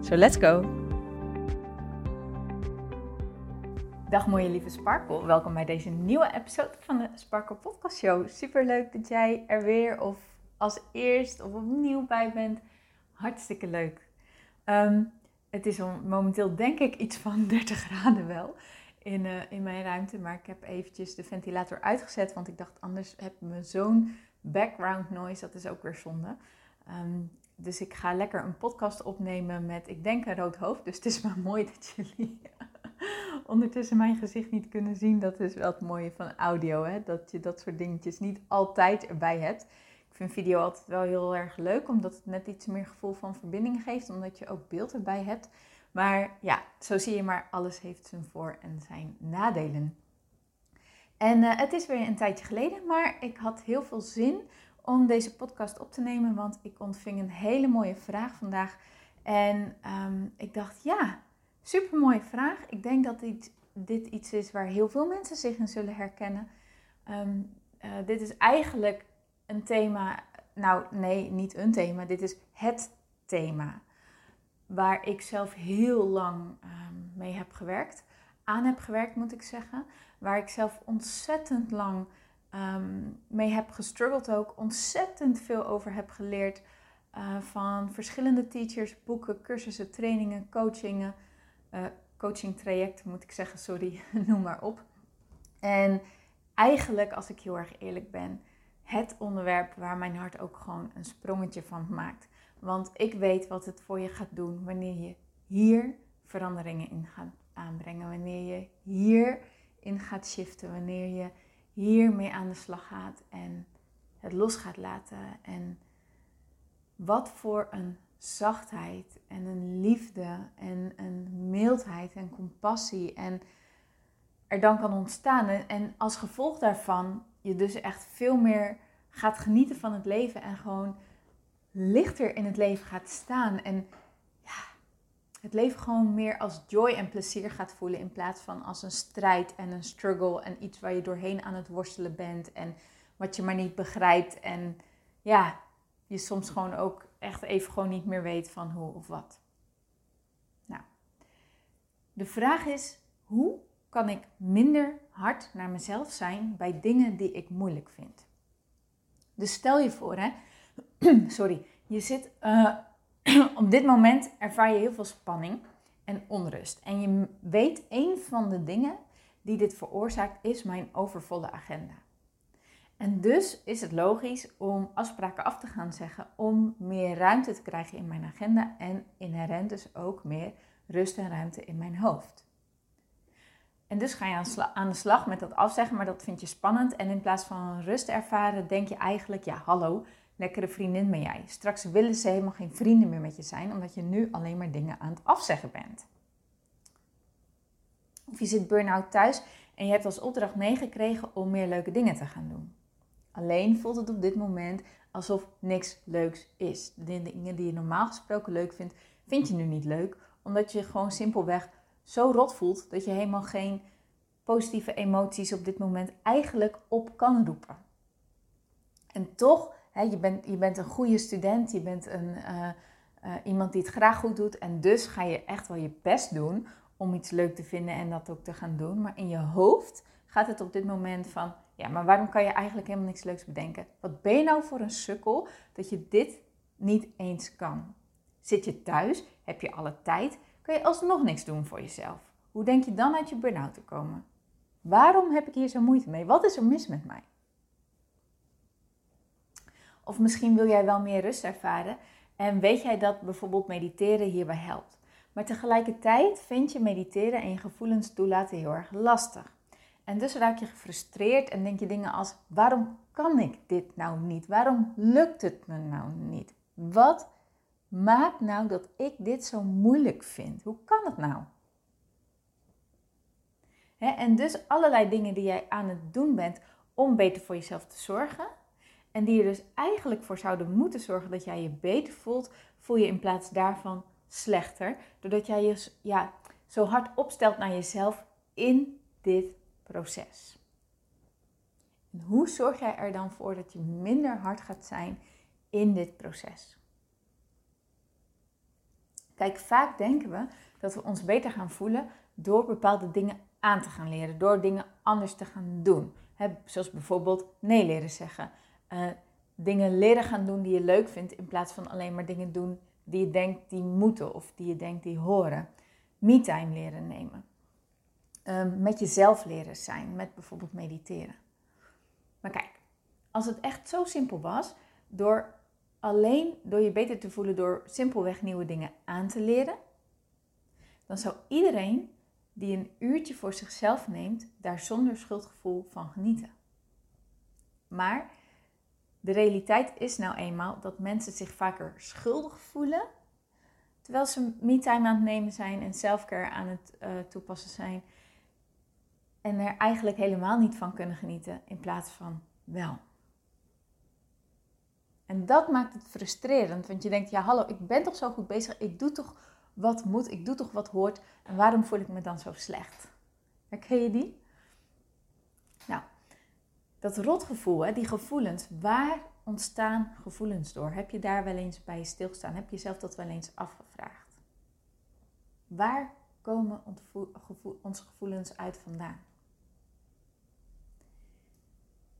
So let's go! Dag mooie lieve Sparkle, welkom bij deze nieuwe episode van de Sparkle Podcast Show. Super leuk dat jij er weer of als eerst of opnieuw bij bent. Hartstikke leuk. Ehm, het is momenteel denk ik iets van 30 graden wel in, uh, in mijn ruimte, maar ik heb eventjes de ventilator uitgezet, want ik dacht anders heb me zo'n background noise, dat is ook weer zonde. Ehm, dus ik ga lekker een podcast opnemen met, ik denk, een rood hoofd. Dus het is maar mooi dat jullie ondertussen mijn gezicht niet kunnen zien. Dat is wel het mooie van audio, hè? dat je dat soort dingetjes niet altijd erbij hebt. Ik vind video altijd wel heel erg leuk, omdat het net iets meer gevoel van verbinding geeft, omdat je ook beeld erbij hebt. Maar ja, zo zie je maar, alles heeft zijn voor- en zijn nadelen. En uh, het is weer een tijdje geleden, maar ik had heel veel zin om deze podcast op te nemen, want ik ontving een hele mooie vraag vandaag. En um, ik dacht, ja, super mooie vraag. Ik denk dat dit, dit iets is waar heel veel mensen zich in zullen herkennen. Um, uh, dit is eigenlijk een thema, nou nee, niet een thema, dit is het thema. Waar ik zelf heel lang um, mee heb gewerkt, aan heb gewerkt moet ik zeggen. Waar ik zelf ontzettend lang um, mee heb gestruggeld ook, ontzettend veel over heb geleerd uh, van verschillende teachers, boeken, cursussen, trainingen, coachingen, uh, coaching trajecten moet ik zeggen, sorry, noem maar op. En eigenlijk, als ik heel erg eerlijk ben, het onderwerp waar mijn hart ook gewoon een sprongetje van maakt. Want ik weet wat het voor je gaat doen wanneer je hier veranderingen in gaat aanbrengen. Wanneer je hierin gaat shiften. Wanneer je hiermee aan de slag gaat en het los gaat laten. En wat voor een zachtheid en een liefde en een mildheid en compassie en er dan kan ontstaan. En als gevolg daarvan je dus echt veel meer gaat genieten van het leven en gewoon lichter in het leven gaat staan. En het leven gewoon meer als joy en plezier gaat voelen in plaats van als een strijd en een struggle en iets waar je doorheen aan het worstelen bent en wat je maar niet begrijpt en ja, je soms gewoon ook echt even gewoon niet meer weet van hoe of wat. Nou, de vraag is, hoe kan ik minder hard naar mezelf zijn bij dingen die ik moeilijk vind? Dus stel je voor, hè, sorry, je zit uh, op dit moment ervaar je heel veel spanning en onrust. En je weet, een van de dingen die dit veroorzaakt is mijn overvolle agenda. En dus is het logisch om afspraken af te gaan zeggen om meer ruimte te krijgen in mijn agenda en inherent dus ook meer rust en ruimte in mijn hoofd. En dus ga je aan de slag met dat afzeggen, maar dat vind je spannend. En in plaats van rust ervaren, denk je eigenlijk, ja hallo, lekkere vriendin ben jij. Straks willen ze helemaal geen vrienden meer met je zijn, omdat je nu alleen maar dingen aan het afzeggen bent. Of je zit burn-out thuis en je hebt als opdracht meegekregen om meer leuke dingen te gaan doen. Alleen voelt het op dit moment alsof niks leuks is. De dingen die je normaal gesproken leuk vindt, vind je nu niet leuk, omdat je gewoon simpelweg zo rot voelt dat je helemaal geen positieve emoties op dit moment eigenlijk op kan roepen. En toch je, bent, een goede student, je bent een, uh, uh, iemand die het graag goed doet. En dus ga je echt wel je best doen om iets leuk te vinden en dat ook te gaan doen. Maar in je hoofd gaat het op dit moment van, ja, maar waarom kan je eigenlijk helemaal niks leuks bedenken? Wat ben je nou voor een sukkel dat je dit niet eens kan? Zit je thuis? Heb je alle tijd? Kun je alsnog niks doen voor jezelf? Hoe denk je dan uit je burn-out te komen? Waarom heb ik hier zo moeite mee? Wat is er mis met mij? Of misschien wil jij wel meer rust ervaren en weet jij dat bijvoorbeeld mediteren hierbij helpt. Maar tegelijkertijd vind je mediteren en je gevoelens toelaten heel erg lastig. En dus raak je gefrustreerd en denk je dingen als: waarom kan ik dit nou niet? Waarom lukt het me nou niet? Wat maakt nou dat ik dit zo moeilijk vind? Hoe kan het nou? en dus allerlei dingen die jij aan het doen bent om beter voor jezelf te zorgen. En die er dus eigenlijk voor zouden moeten zorgen dat jij je beter voelt, voel je in plaats daarvan slechter. Doordat jij je ja, zo hard opstelt naar jezelf in dit proces. En hoe zorg jij er dan voor dat je minder hard gaat zijn in dit proces? Kijk, vaak denken we dat we ons beter gaan voelen door bepaalde dingen aan te gaan leren, door dingen anders te gaan doen. zoals bijvoorbeeld nee leren zeggen. Uh, dingen leren gaan doen die je leuk vindt, in plaats van alleen maar dingen doen die je denkt die moeten of die je denkt die horen. Me-time leren nemen. Um, met jezelf leren zijn, met bijvoorbeeld mediteren. Maar kijk, als het echt zo simpel was, door alleen door je beter te voelen door simpelweg nieuwe dingen aan te leren, dan zou iedereen die een uurtje voor zichzelf neemt, daar zonder schuldgevoel van genieten. Maar de realiteit is nou eenmaal dat mensen zich vaker schuldig voelen terwijl ze me-time aan het nemen zijn en selfcare aan het uh, toepassen zijn. En er eigenlijk helemaal niet van kunnen genieten in plaats van wel. En dat maakt het frustrerend, want je denkt, ja hallo, ik ben toch zo goed bezig, ik doe toch wat moet, ik doe toch wat hoort en waarom voel ik me dan zo slecht? Herken je die? Dat rotgevoel, hè, die gevoelens, waar ontstaan gevoelens door? Heb je daar wel eens bij stilstaan? Heb je jezelf dat wel eens afgevraagd? Waar komen onze gevoelens uit vandaan?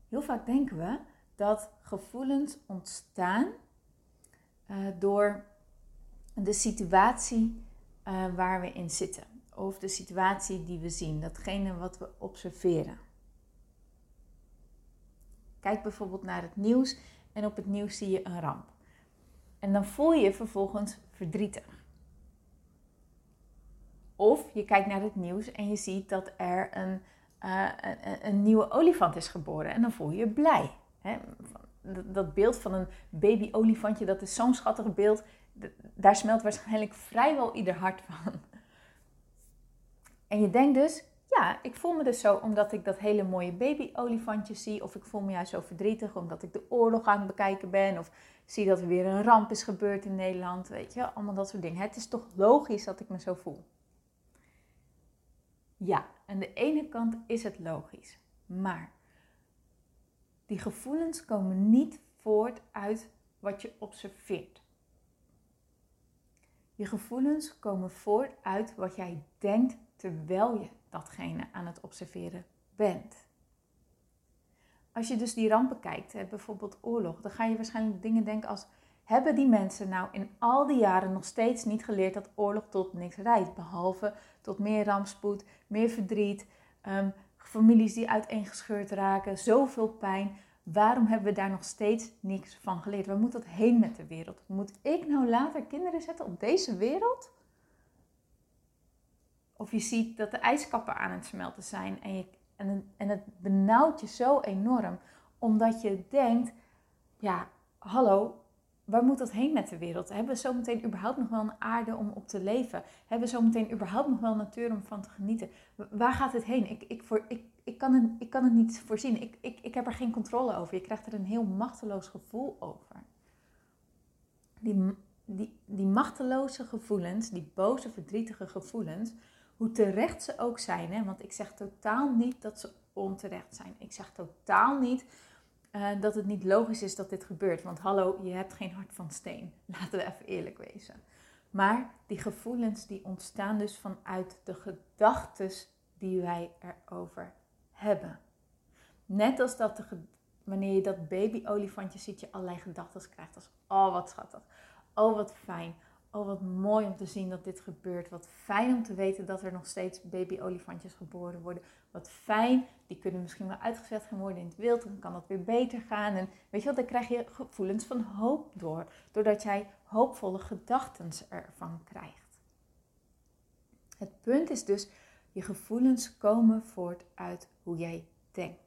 Heel vaak denken we dat gevoelens ontstaan uh, door de situatie uh, waar we in zitten. Of de situatie die we zien, datgene wat we observeren. Kijk bijvoorbeeld naar het nieuws en op het nieuws zie je een ramp. En dan voel je je vervolgens verdrietig. Of je kijkt naar het nieuws en je ziet dat er een, uh, een, een, nieuwe olifant is geboren en dan voel je je blij. Hè? Dat beeld van een baby-olifantje, dat is zo'n schattig beeld daar smelt waarschijnlijk vrijwel ieder hart van. En je denkt dus, ja, ik voel me dus zo omdat ik dat hele mooie baby-olifantje zie. Of ik voel me juist zo verdrietig omdat ik de oorlog aan het bekijken ben. Of zie dat er weer een ramp is gebeurd in Nederland. Weet je, allemaal dat soort dingen. Het is toch logisch dat ik me zo voel. Ja, aan de ene kant is het logisch. Maar die gevoelens komen niet voort uit wat je observeert. Je gevoelens komen voort uit wat jij denkt terwijl je datgene aan het observeren bent. Als je dus die rampen kijkt, bijvoorbeeld oorlog, dan ga je waarschijnlijk dingen denken als: hebben die mensen nou in al die jaren nog steeds niet geleerd dat oorlog tot niks rijdt, behalve tot meer rampspoed, meer verdriet, um, families die uiteengescheurd raken, zoveel pijn. Waarom hebben we daar nog steeds niks van geleerd? Waar moet dat heen met de wereld? Moet ik nou later kinderen zetten op deze wereld? Of je ziet dat de ijskappen aan het smelten zijn en, je, en, en het benauwt je zo enorm, omdat je denkt, ja, hallo, waar moet dat heen met de wereld? Hebben we zometeen überhaupt nog wel een aarde om op te leven? Hebben we zometeen überhaupt nog wel natuur om van te genieten? Waar gaat het heen? Ik, ik, voor, ik, ik, kan, het, ik kan het niet voorzien. Ik, ik, ik heb er geen controle over. Je krijgt er een heel machteloos gevoel over. Die, die, die machteloze gevoelens, die boze, verdrietige gevoelens, hoe terecht ze ook zijn. Hè? Want ik zeg totaal niet dat ze onterecht zijn. Ik zeg totaal niet uh, dat het niet logisch is dat dit gebeurt. Want hallo, je hebt geen hart van steen. Laten we even eerlijk wezen. Maar die gevoelens die ontstaan dus vanuit de gedachten die wij erover hebben. Net als dat wanneer je dat baby-olifantje ziet, je allerlei gedachten krijgt. Als, oh wat schattig, oh wat fijn, oh wat mooi om te zien dat dit gebeurt. Wat fijn om te weten dat er nog steeds baby-olifantjes geboren worden. Wat fijn, die kunnen misschien wel uitgezet gaan worden in het wild. Dan kan dat weer beter gaan. En weet je wat, dan krijg je gevoelens van hoop door. Doordat jij hoopvolle gedachten ervan krijgt. Het punt is dus, je gevoelens komen voort uit hoe jij denkt.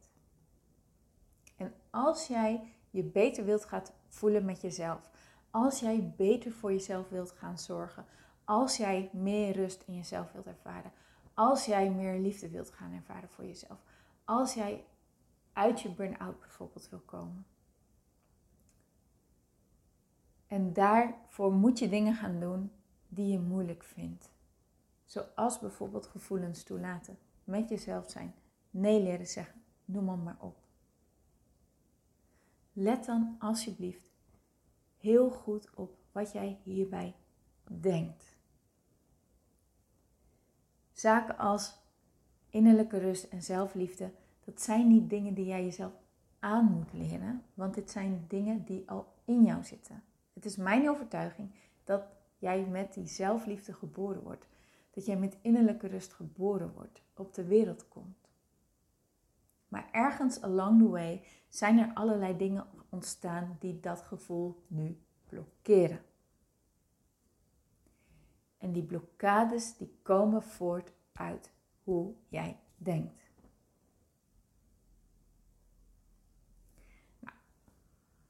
En als jij je beter wilt gaan voelen met jezelf, als jij beter voor jezelf wilt gaan zorgen, als jij meer rust in jezelf wilt ervaren, als jij meer liefde wilt gaan ervaren voor jezelf, als jij uit je burn-out bijvoorbeeld wil komen. En daarvoor moet je dingen gaan doen die je moeilijk vindt. Zoals bijvoorbeeld gevoelens toelaten, met jezelf zijn, nee leren zeggen, noem maar, op. Let dan alsjeblieft heel goed op wat jij hierbij denkt. Zaken als innerlijke rust en zelfliefde, dat zijn niet dingen die jij jezelf aan moet leren, want dit zijn dingen die al in jou zitten. Het is mijn overtuiging dat jij met die zelfliefde geboren wordt. Dat jij met innerlijke rust geboren wordt, op de wereld komt. Maar ergens along the way zijn er allerlei dingen ontstaan die dat gevoel nu blokkeren. En die blokkades die komen voort uit hoe jij denkt.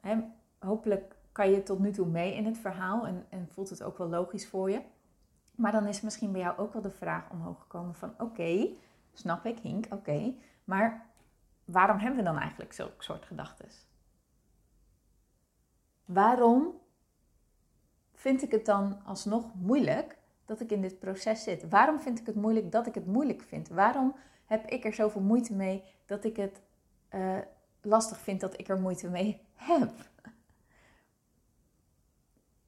Nou, hopelijk kan je tot nu toe mee in het verhaal en, en voelt het ook wel logisch voor je. Maar dan is misschien bij jou ook wel de vraag omhoog gekomen van oké, snap ik, Hink, oké, maar waarom hebben we dan eigenlijk zulke soort gedachten? Waarom vind ik het dan alsnog moeilijk dat ik in dit proces zit? Waarom vind ik het moeilijk dat ik het moeilijk vind? Waarom heb ik er zoveel moeite mee dat ik het uh, lastig vind dat ik er moeite mee heb?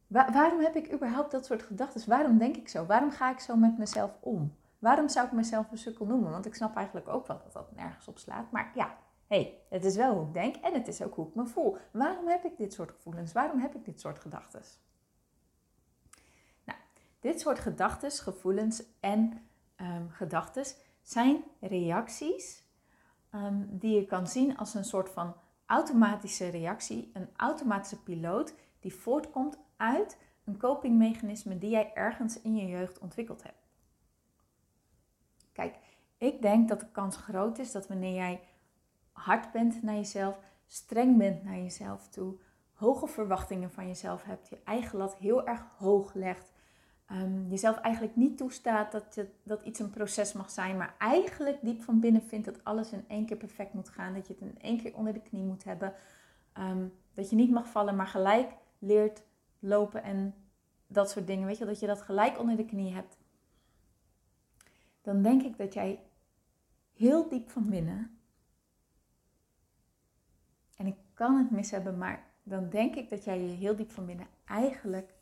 waarom heb ik überhaupt dat soort gedachten? Waarom denk ik zo? Waarom ga ik zo met mezelf om? Waarom zou ik mezelf een sukkel noemen? Want ik snap eigenlijk ook wel dat dat nergens op slaat. Maar ja, hey, het is wel hoe ik denk en het is ook hoe ik me voel. Waarom heb ik dit soort gevoelens? Waarom heb ik dit soort gedachten? Nou, dit soort gedachten, gevoelens en um, gedachten zijn reacties ehm, die je kan zien als een soort van automatische reactie, een automatische piloot die voortkomt uit een copingmechanisme die jij ergens in je jeugd ontwikkeld hebt. Kijk, ik denk dat de kans groot is dat wanneer jij hard bent naar jezelf, streng bent naar jezelf toe, hoge verwachtingen van jezelf hebt, je eigen lat heel erg hoog legt, um, jezelf eigenlijk niet toestaat dat, je, dat iets een proces mag zijn, maar eigenlijk diep van binnen vindt dat alles in één keer perfect moet gaan, dat je het in één keer onder de knie moet hebben, ehm, dat je niet mag vallen, maar gelijk leert lopen en dat soort dingen, weet je, dat je dat gelijk onder de knie hebt, dan denk ik dat jij heel diep van binnen, kan het mis hebben, maar dan denk ik dat jij je heel diep van binnen eigenlijk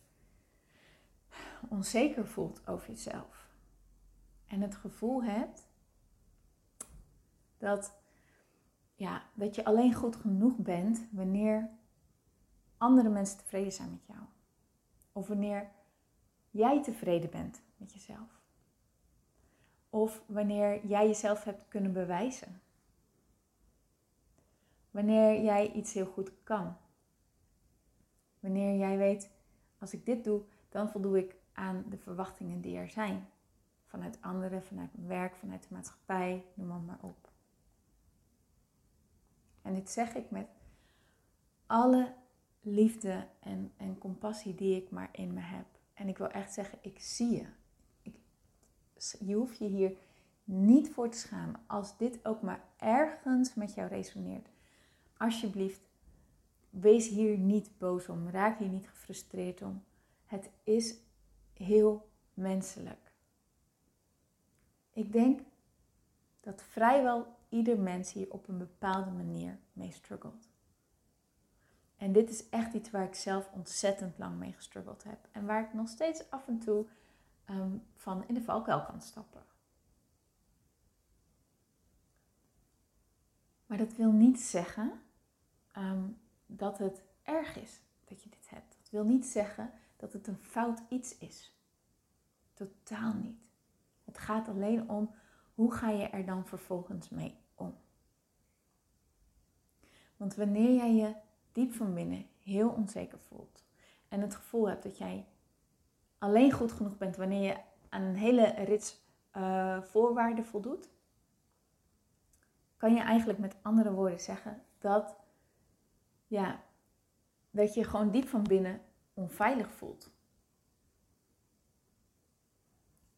onzeker voelt over jezelf. En het gevoel hebt dat, ja, dat je alleen goed genoeg bent wanneer andere mensen tevreden zijn met jou. Of wanneer jij tevreden bent met jezelf. Of wanneer jij jezelf hebt kunnen bewijzen. Wanneer jij iets heel goed kan. Wanneer jij weet, als ik dit doe, dan voldoe ik aan de verwachtingen die er zijn. Vanuit anderen, vanuit mijn werk, vanuit de maatschappij, noem maar, op. En dit zeg ik met alle liefde en, en compassie die ik maar in me heb. En ik wil echt zeggen, ik zie je. Ik, je hoeft je hier niet voor te schamen. Als dit ook maar ergens met jou resoneert. Alsjeblieft, wees hier niet boos om. Raak hier niet gefrustreerd om. Het is heel menselijk. Ik denk dat vrijwel ieder mens hier op een bepaalde manier mee struggelt. En dit is echt iets waar ik zelf ontzettend lang mee gestruggeld heb. En waar ik nog steeds af en toe ehm, van in de valkuil kan stappen. Maar dat wil niet zeggen ehm, dat het erg is dat je dit hebt. Dat wil niet zeggen dat het een fout iets is. Totaal niet. Het gaat alleen om hoe ga je er dan vervolgens mee om. Want wanneer jij je diep van binnen heel onzeker voelt en het gevoel hebt dat jij alleen goed genoeg bent wanneer je aan een hele rits uh, voorwaarden voldoet, kan je eigenlijk met andere woorden zeggen dat, ja, dat je gewoon diep van binnen onveilig voelt.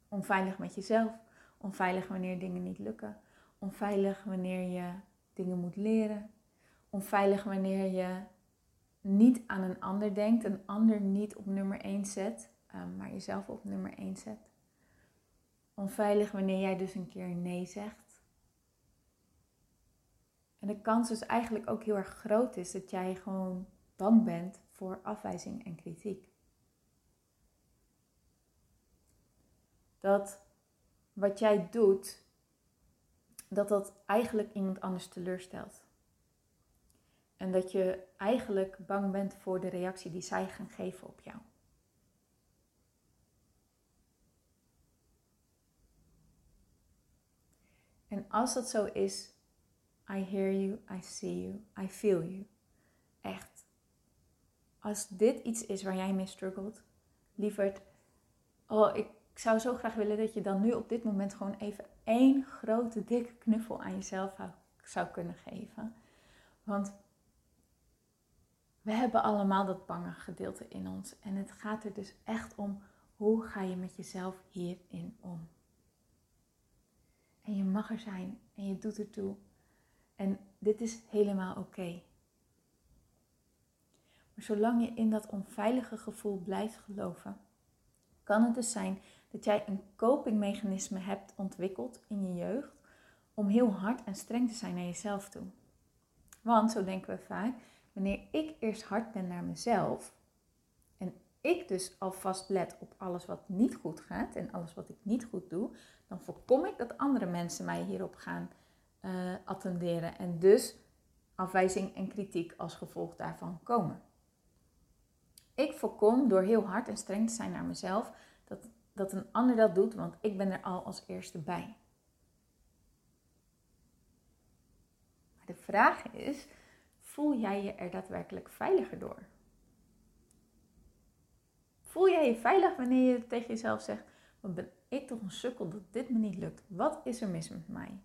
Onveilig met jezelf, onveilig wanneer dingen niet lukken, onveilig wanneer je dingen moet leren, onveilig wanneer je niet aan een ander denkt, een ander niet op nummer 1 zet, ehm, maar jezelf op nummer 1 zet. Onveilig wanneer jij dus een keer nee zegt. En de kans dus eigenlijk ook heel erg groot is dat jij gewoon bang bent voor afwijzing en kritiek. Dat wat jij doet, dat dat eigenlijk iemand anders teleurstelt. En dat je eigenlijk bang bent voor de reactie die zij gaan geven op jou. En als dat zo is, I hear you, I see you, I feel you. Echt. Als dit iets is waar jij mee struggelt, lieverd, oh, ik zou zo graag willen dat je dan nu op dit moment gewoon even één grote dikke knuffel aan jezelf zou kunnen geven. Want we hebben allemaal dat bange gedeelte in ons. En het gaat er dus echt om, hoe ga je met jezelf hierin om? En je mag er zijn en je doet ertoe. En dit is helemaal oké. Maar zolang je in dat onveilige gevoel blijft geloven, kan het dus zijn dat jij een copingmechanisme hebt ontwikkeld in je jeugd om heel hard en streng te zijn naar jezelf toe. Want zo denken we vaak, wanneer ik eerst hard ben naar mezelf en ik dus alvast let op alles wat niet goed gaat en alles wat ik niet goed doe, dan voorkom ik dat andere mensen mij hierop gaan uh, attenderen en dus afwijzing en kritiek als gevolg daarvan komen. Ik voorkom door heel hard en streng te zijn naar mezelf dat, dat een ander dat doet, want ik ben er al als eerste bij. Maar de vraag is, voel jij je er daadwerkelijk veiliger door? Voel jij je veilig wanneer je tegen jezelf zegt, wat ben ik toch een sukkel dat dit me niet lukt? Wat is er mis met mij?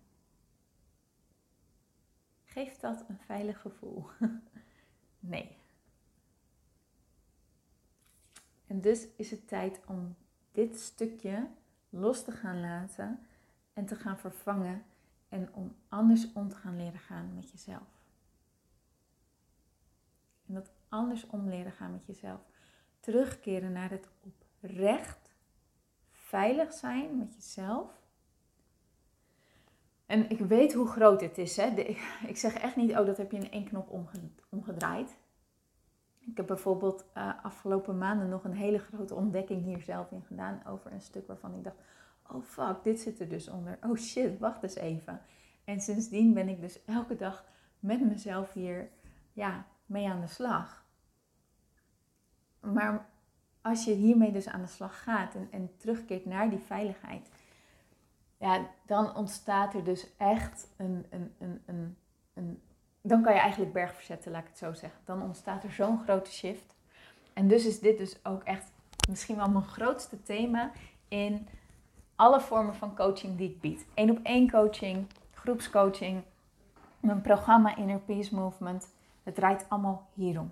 Geeft dat een veilig gevoel? nee. En dus is het tijd om dit stukje los te gaan laten en te gaan vervangen en om anders om te gaan leren gaan met jezelf. En dat anders om leren gaan met jezelf. Terugkeren naar het oprecht veilig zijn met jezelf. En ik weet hoe groot het is. Hè? ik zeg echt niet, oh, dat heb je in één knop omgedraaid. Ik heb bijvoorbeeld uh, afgelopen maanden nog een hele grote ontdekking hier zelf in gedaan over een stuk waarvan ik dacht, oh fuck, dit zit er dus onder. Oh shit, wacht eens even. En sindsdien ben ik dus elke dag met mezelf hier ja, mee aan de slag. Maar als je hiermee dus aan de slag gaat en terugkeert naar die veiligheid, ja, dan ontstaat er dus echt een, een, een, een, een dan kan je eigenlijk berg verzetten, laat ik het zo zeggen. Dan ontstaat er zo'n grote shift. En dus is dit dus ook echt misschien wel mijn grootste thema in alle vormen van coaching die ik bied. Eén op één coaching, groepscoaching, mijn programma Inner Peace Movement. Het draait allemaal hierom.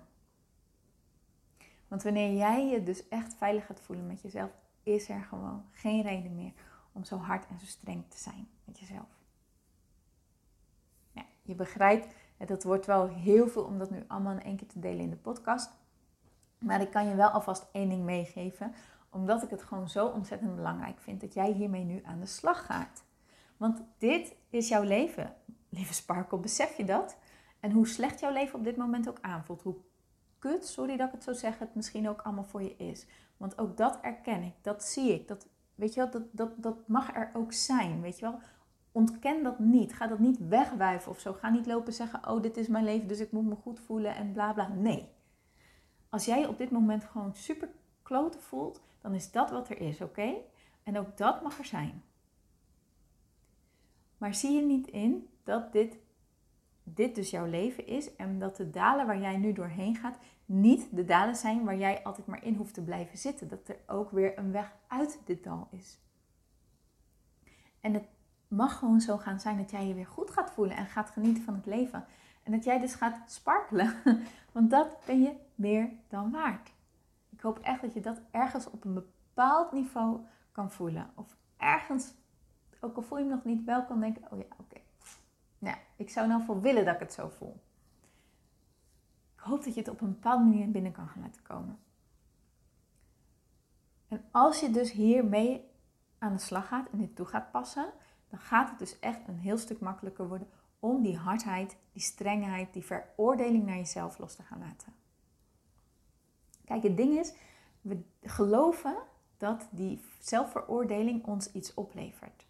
Want wanneer jij je dus echt veilig gaat voelen met jezelf, is er gewoon geen reden meer om zo hard en zo streng te zijn met jezelf. Ja, je begrijpt dat wordt wel heel veel om dat nu allemaal in één keer te delen in de podcast. Maar ik kan je wel alvast één ding meegeven, omdat ik het gewoon zo ontzettend belangrijk vind dat jij hiermee nu aan de slag gaat. Want dit is jouw leven, lieve Sparkle, besef je dat? En hoe slecht jouw leven op dit moment ook aanvoelt, hoe kut, sorry dat ik het zo zeg, het misschien ook allemaal voor je is. Want ook dat erken ik, dat zie ik, dat, weet je wel, dat, dat, dat mag er ook zijn, weet je wel ontken dat niet. Ga dat niet wegwuiven of zo. Ga niet lopen zeggen: Oh, dit is mijn leven, dus ik moet me goed voelen en bla bla. Nee. Als jij op dit moment gewoon super kloten voelt, dan is dat wat er is, oké? En ook dat mag er zijn. Maar zie je niet in dat dit, dit dus jouw leven is en dat de dalen waar jij nu doorheen gaat niet de dalen zijn waar jij altijd maar in hoeft te blijven zitten. Dat er ook weer een weg uit dit dal is. En het mag gewoon zo gaan zijn dat jij je weer goed gaat voelen en gaat genieten van het leven. En dat jij dus gaat sparkelen. Want dat ben je meer dan waard. Ik hoop echt dat je dat ergens op een bepaald niveau kan voelen. Of ergens, ook al voel je hem nog niet, wel kan denken: oh ja, oké. Nou, ik zou nou voor willen dat ik het zo voel. Ik hoop dat je het op een bepaalde manier binnen kan gaan laten komen. En als je dus hiermee aan de slag gaat en dit toe gaat passen, dan gaat het dus echt een heel stuk makkelijker worden om die hardheid, die strengheid, die veroordeling naar jezelf los te gaan laten. Kijk, het ding is, we geloven dat die zelfveroordeling ons iets oplevert.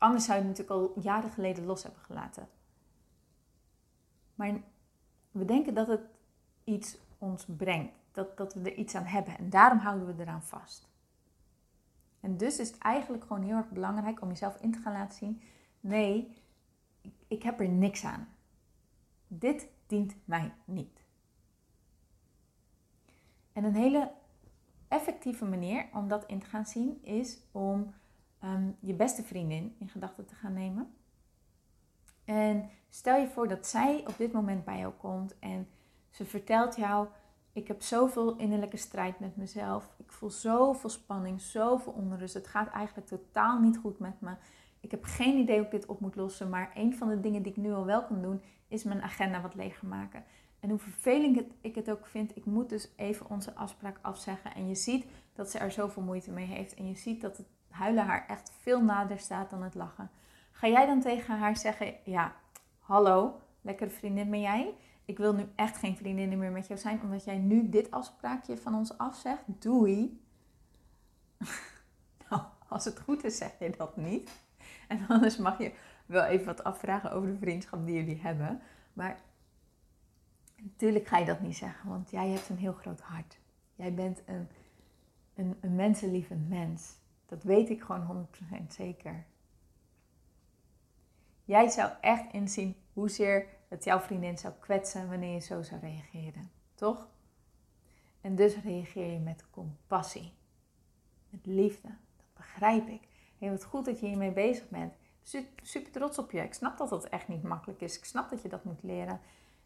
Anders zou je het natuurlijk al jaren geleden los hebben gelaten. Maar we denken dat het iets ons brengt, dat, dat we er iets aan hebben en daarom houden we eraan vast. En dus is het eigenlijk gewoon heel erg belangrijk om jezelf in te gaan laten zien: nee, ik heb er niks aan. Dit dient mij niet. En een hele effectieve manier om dat in te gaan zien is om um, je beste vriendin in gedachten te gaan nemen. En stel je voor dat zij op dit moment bij jou komt en ze vertelt jou: Ik heb zoveel innerlijke strijd met mezelf. Ik voel zoveel spanning, zoveel onrust. Het gaat eigenlijk totaal niet goed met me. Ik heb geen idee hoe ik dit op moet lossen. Maar een van de dingen die ik nu al wel kan doen, is mijn agenda wat leger maken. En hoe vervelend ik het ook vind, ik moet dus even onze afspraak afzeggen. En je ziet dat ze er zoveel moeite mee heeft. En je ziet dat het huilen haar echt veel nader staat dan het lachen. Ga jij dan tegen haar zeggen: Ja, hallo, lekkere vriendin ben jij? Ik wil nu echt geen vriendin meer met jou zijn, omdat jij nu dit afspraakje van ons afzegt. Doei. nou, als het goed is, zeg je dat niet. En anders mag je wel even wat afvragen over de vriendschap die jullie hebben. Maar natuurlijk ga je dat niet zeggen, want jij hebt een heel groot hart. Jij bent een, een, een mensenlieve mens. Dat weet ik gewoon 100% zeker. Jij zou echt inzien hoezeer het jouw vriendin zou kwetsen wanneer je zo zou reageren. Toch? En dus reageer je met compassie. Met liefde. Dat begrijp ik. Heel wat goed dat je hiermee bezig bent. Super trots op je. Ik snap dat dat echt niet makkelijk is. Ik snap dat je dat moet leren.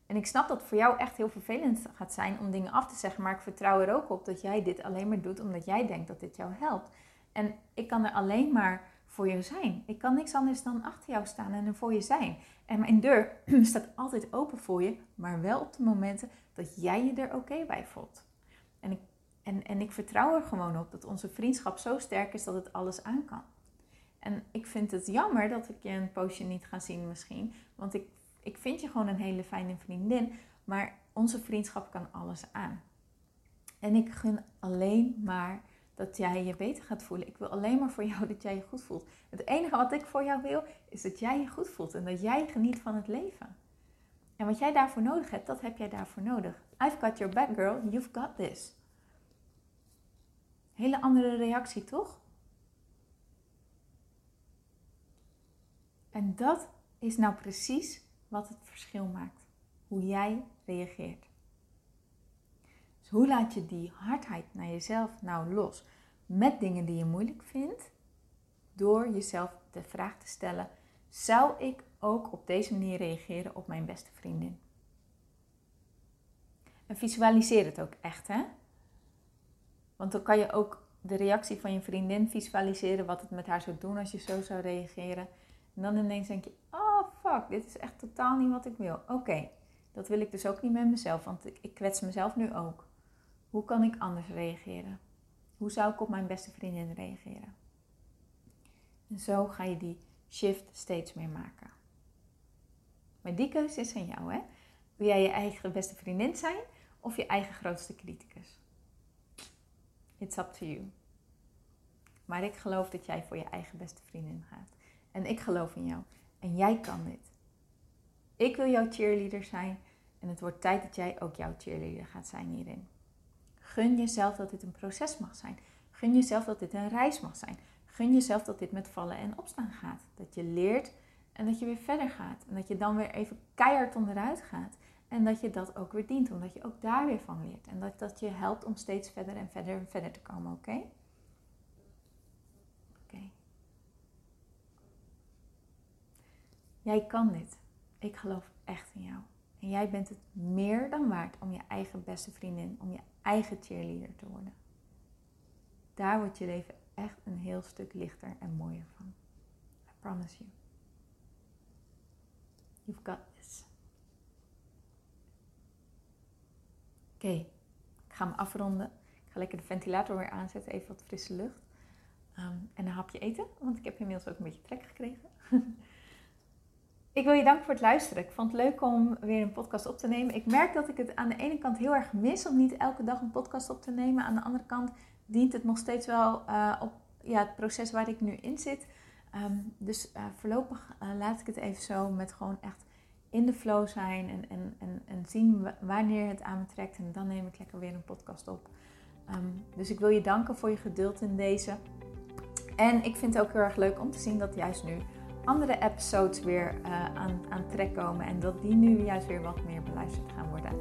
En ik snap dat het voor jou echt heel vervelend gaat zijn om dingen af te zeggen. Maar ik vertrouw er ook op dat jij dit alleen maar doet omdat jij denkt dat dit jou helpt. En ik kan er alleen maar voor je zijn. Ik kan niks anders dan achter jou staan en er voor je zijn. En mijn deur staat altijd open voor je, maar wel op de momenten dat jij je er oké bij voelt. En ik, en, en ik vertrouw er gewoon op dat onze vriendschap zo sterk is dat het alles aan kan. En ik vind het jammer dat ik je een poosje niet ga zien misschien. Want ik, ik vind je gewoon een hele fijne vriendin. Maar onze vriendschap kan alles aan. En ik gun alleen maar dat jij je beter gaat voelen. Ik wil alleen maar voor jou dat jij je goed voelt. Het enige wat ik voor jou wil, is dat jij je goed voelt en dat jij geniet van het leven. En wat jij daarvoor nodig hebt, dat heb jij daarvoor nodig. I've got your back, girl. You've got this. Hele andere reactie, toch? En dat is nou precies wat het verschil maakt. Hoe jij reageert. Dus hoe laat je die hardheid naar jezelf nou los? Met dingen die je moeilijk vindt, door jezelf de vraag te stellen: zou ik ook op deze manier reageren op mijn beste vriendin? En visualiseer het ook echt, hè? Want dan kan je ook de reactie van je vriendin visualiseren, wat het met haar zou doen als je zo zou reageren. En dan ineens denk je: oh fuck, dit is echt totaal niet wat ik wil. Oké, dat wil ik dus ook niet met mezelf, want ik, ik kwets mezelf nu ook. Hoe kan ik anders reageren? Hoe zou ik op mijn beste vriendin reageren? En zo ga je die shift steeds meer maken. Maar die keuze is aan jou, hè? Wil jij je eigen beste vriendin zijn of je eigen grootste criticus? It's up to you. Maar ik geloof dat jij voor je eigen beste vriendin gaat. En ik geloof in jou. En jij kan dit. Ik wil jouw cheerleader zijn. En het wordt tijd dat jij ook jouw cheerleader gaat zijn hierin. Gun jezelf dat dit een proces mag zijn. Gun jezelf dat dit een reis mag zijn. Gun jezelf dat dit met vallen en opstaan gaat. Dat je leert en dat je weer verder gaat. En dat je dan weer even keihard onderuit gaat. En dat je dat ook weer dient, omdat je ook daar weer van leert. En dat dat je helpt om steeds verder en verder en verder te komen, oké? Oké. Jij kan dit. Ik geloof echt in jou. En jij bent het meer dan waard om je eigen beste vriendin, om je eigen cheerleader te worden. Daar wordt je leven echt een heel stuk lichter en mooier van. I promise you. You've got this. Oké, ik ga hem afronden. Ik ga lekker de ventilator weer aanzetten, even wat frisse lucht. Ehm, en een hapje eten, want ik heb inmiddels ook een beetje trek gekregen. ik wil je danken voor het luisteren. Ik vond het leuk om weer een podcast op te nemen. Ik merk dat ik het aan de ene kant heel erg mis om niet elke dag een podcast op te nemen. Aan de andere kant dient het nog steeds wel uh, op ja, het proces waar ik nu in zit. Ehm, dus uh, voorlopig uh, laat ik het even zo met gewoon echt in de flow zijn en, en, en, en zien wanneer het aan me trekt. En dan neem ik lekker weer een podcast op. Um, dus ik wil je danken voor je geduld in deze. En ik vind het ook heel erg leuk om te zien dat juist nu andere episodes weer uh, aan, aan trek komen. En dat die nu juist weer wat meer beluisterd gaan worden.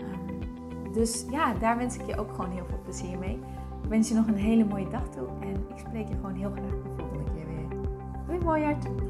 Um, dus ja, daar wens ik je ook gewoon heel veel plezier mee. Ik wens je nog een hele mooie dag toe. En ik spreek je gewoon heel graag de volgende keer weer. Doei mooi hart!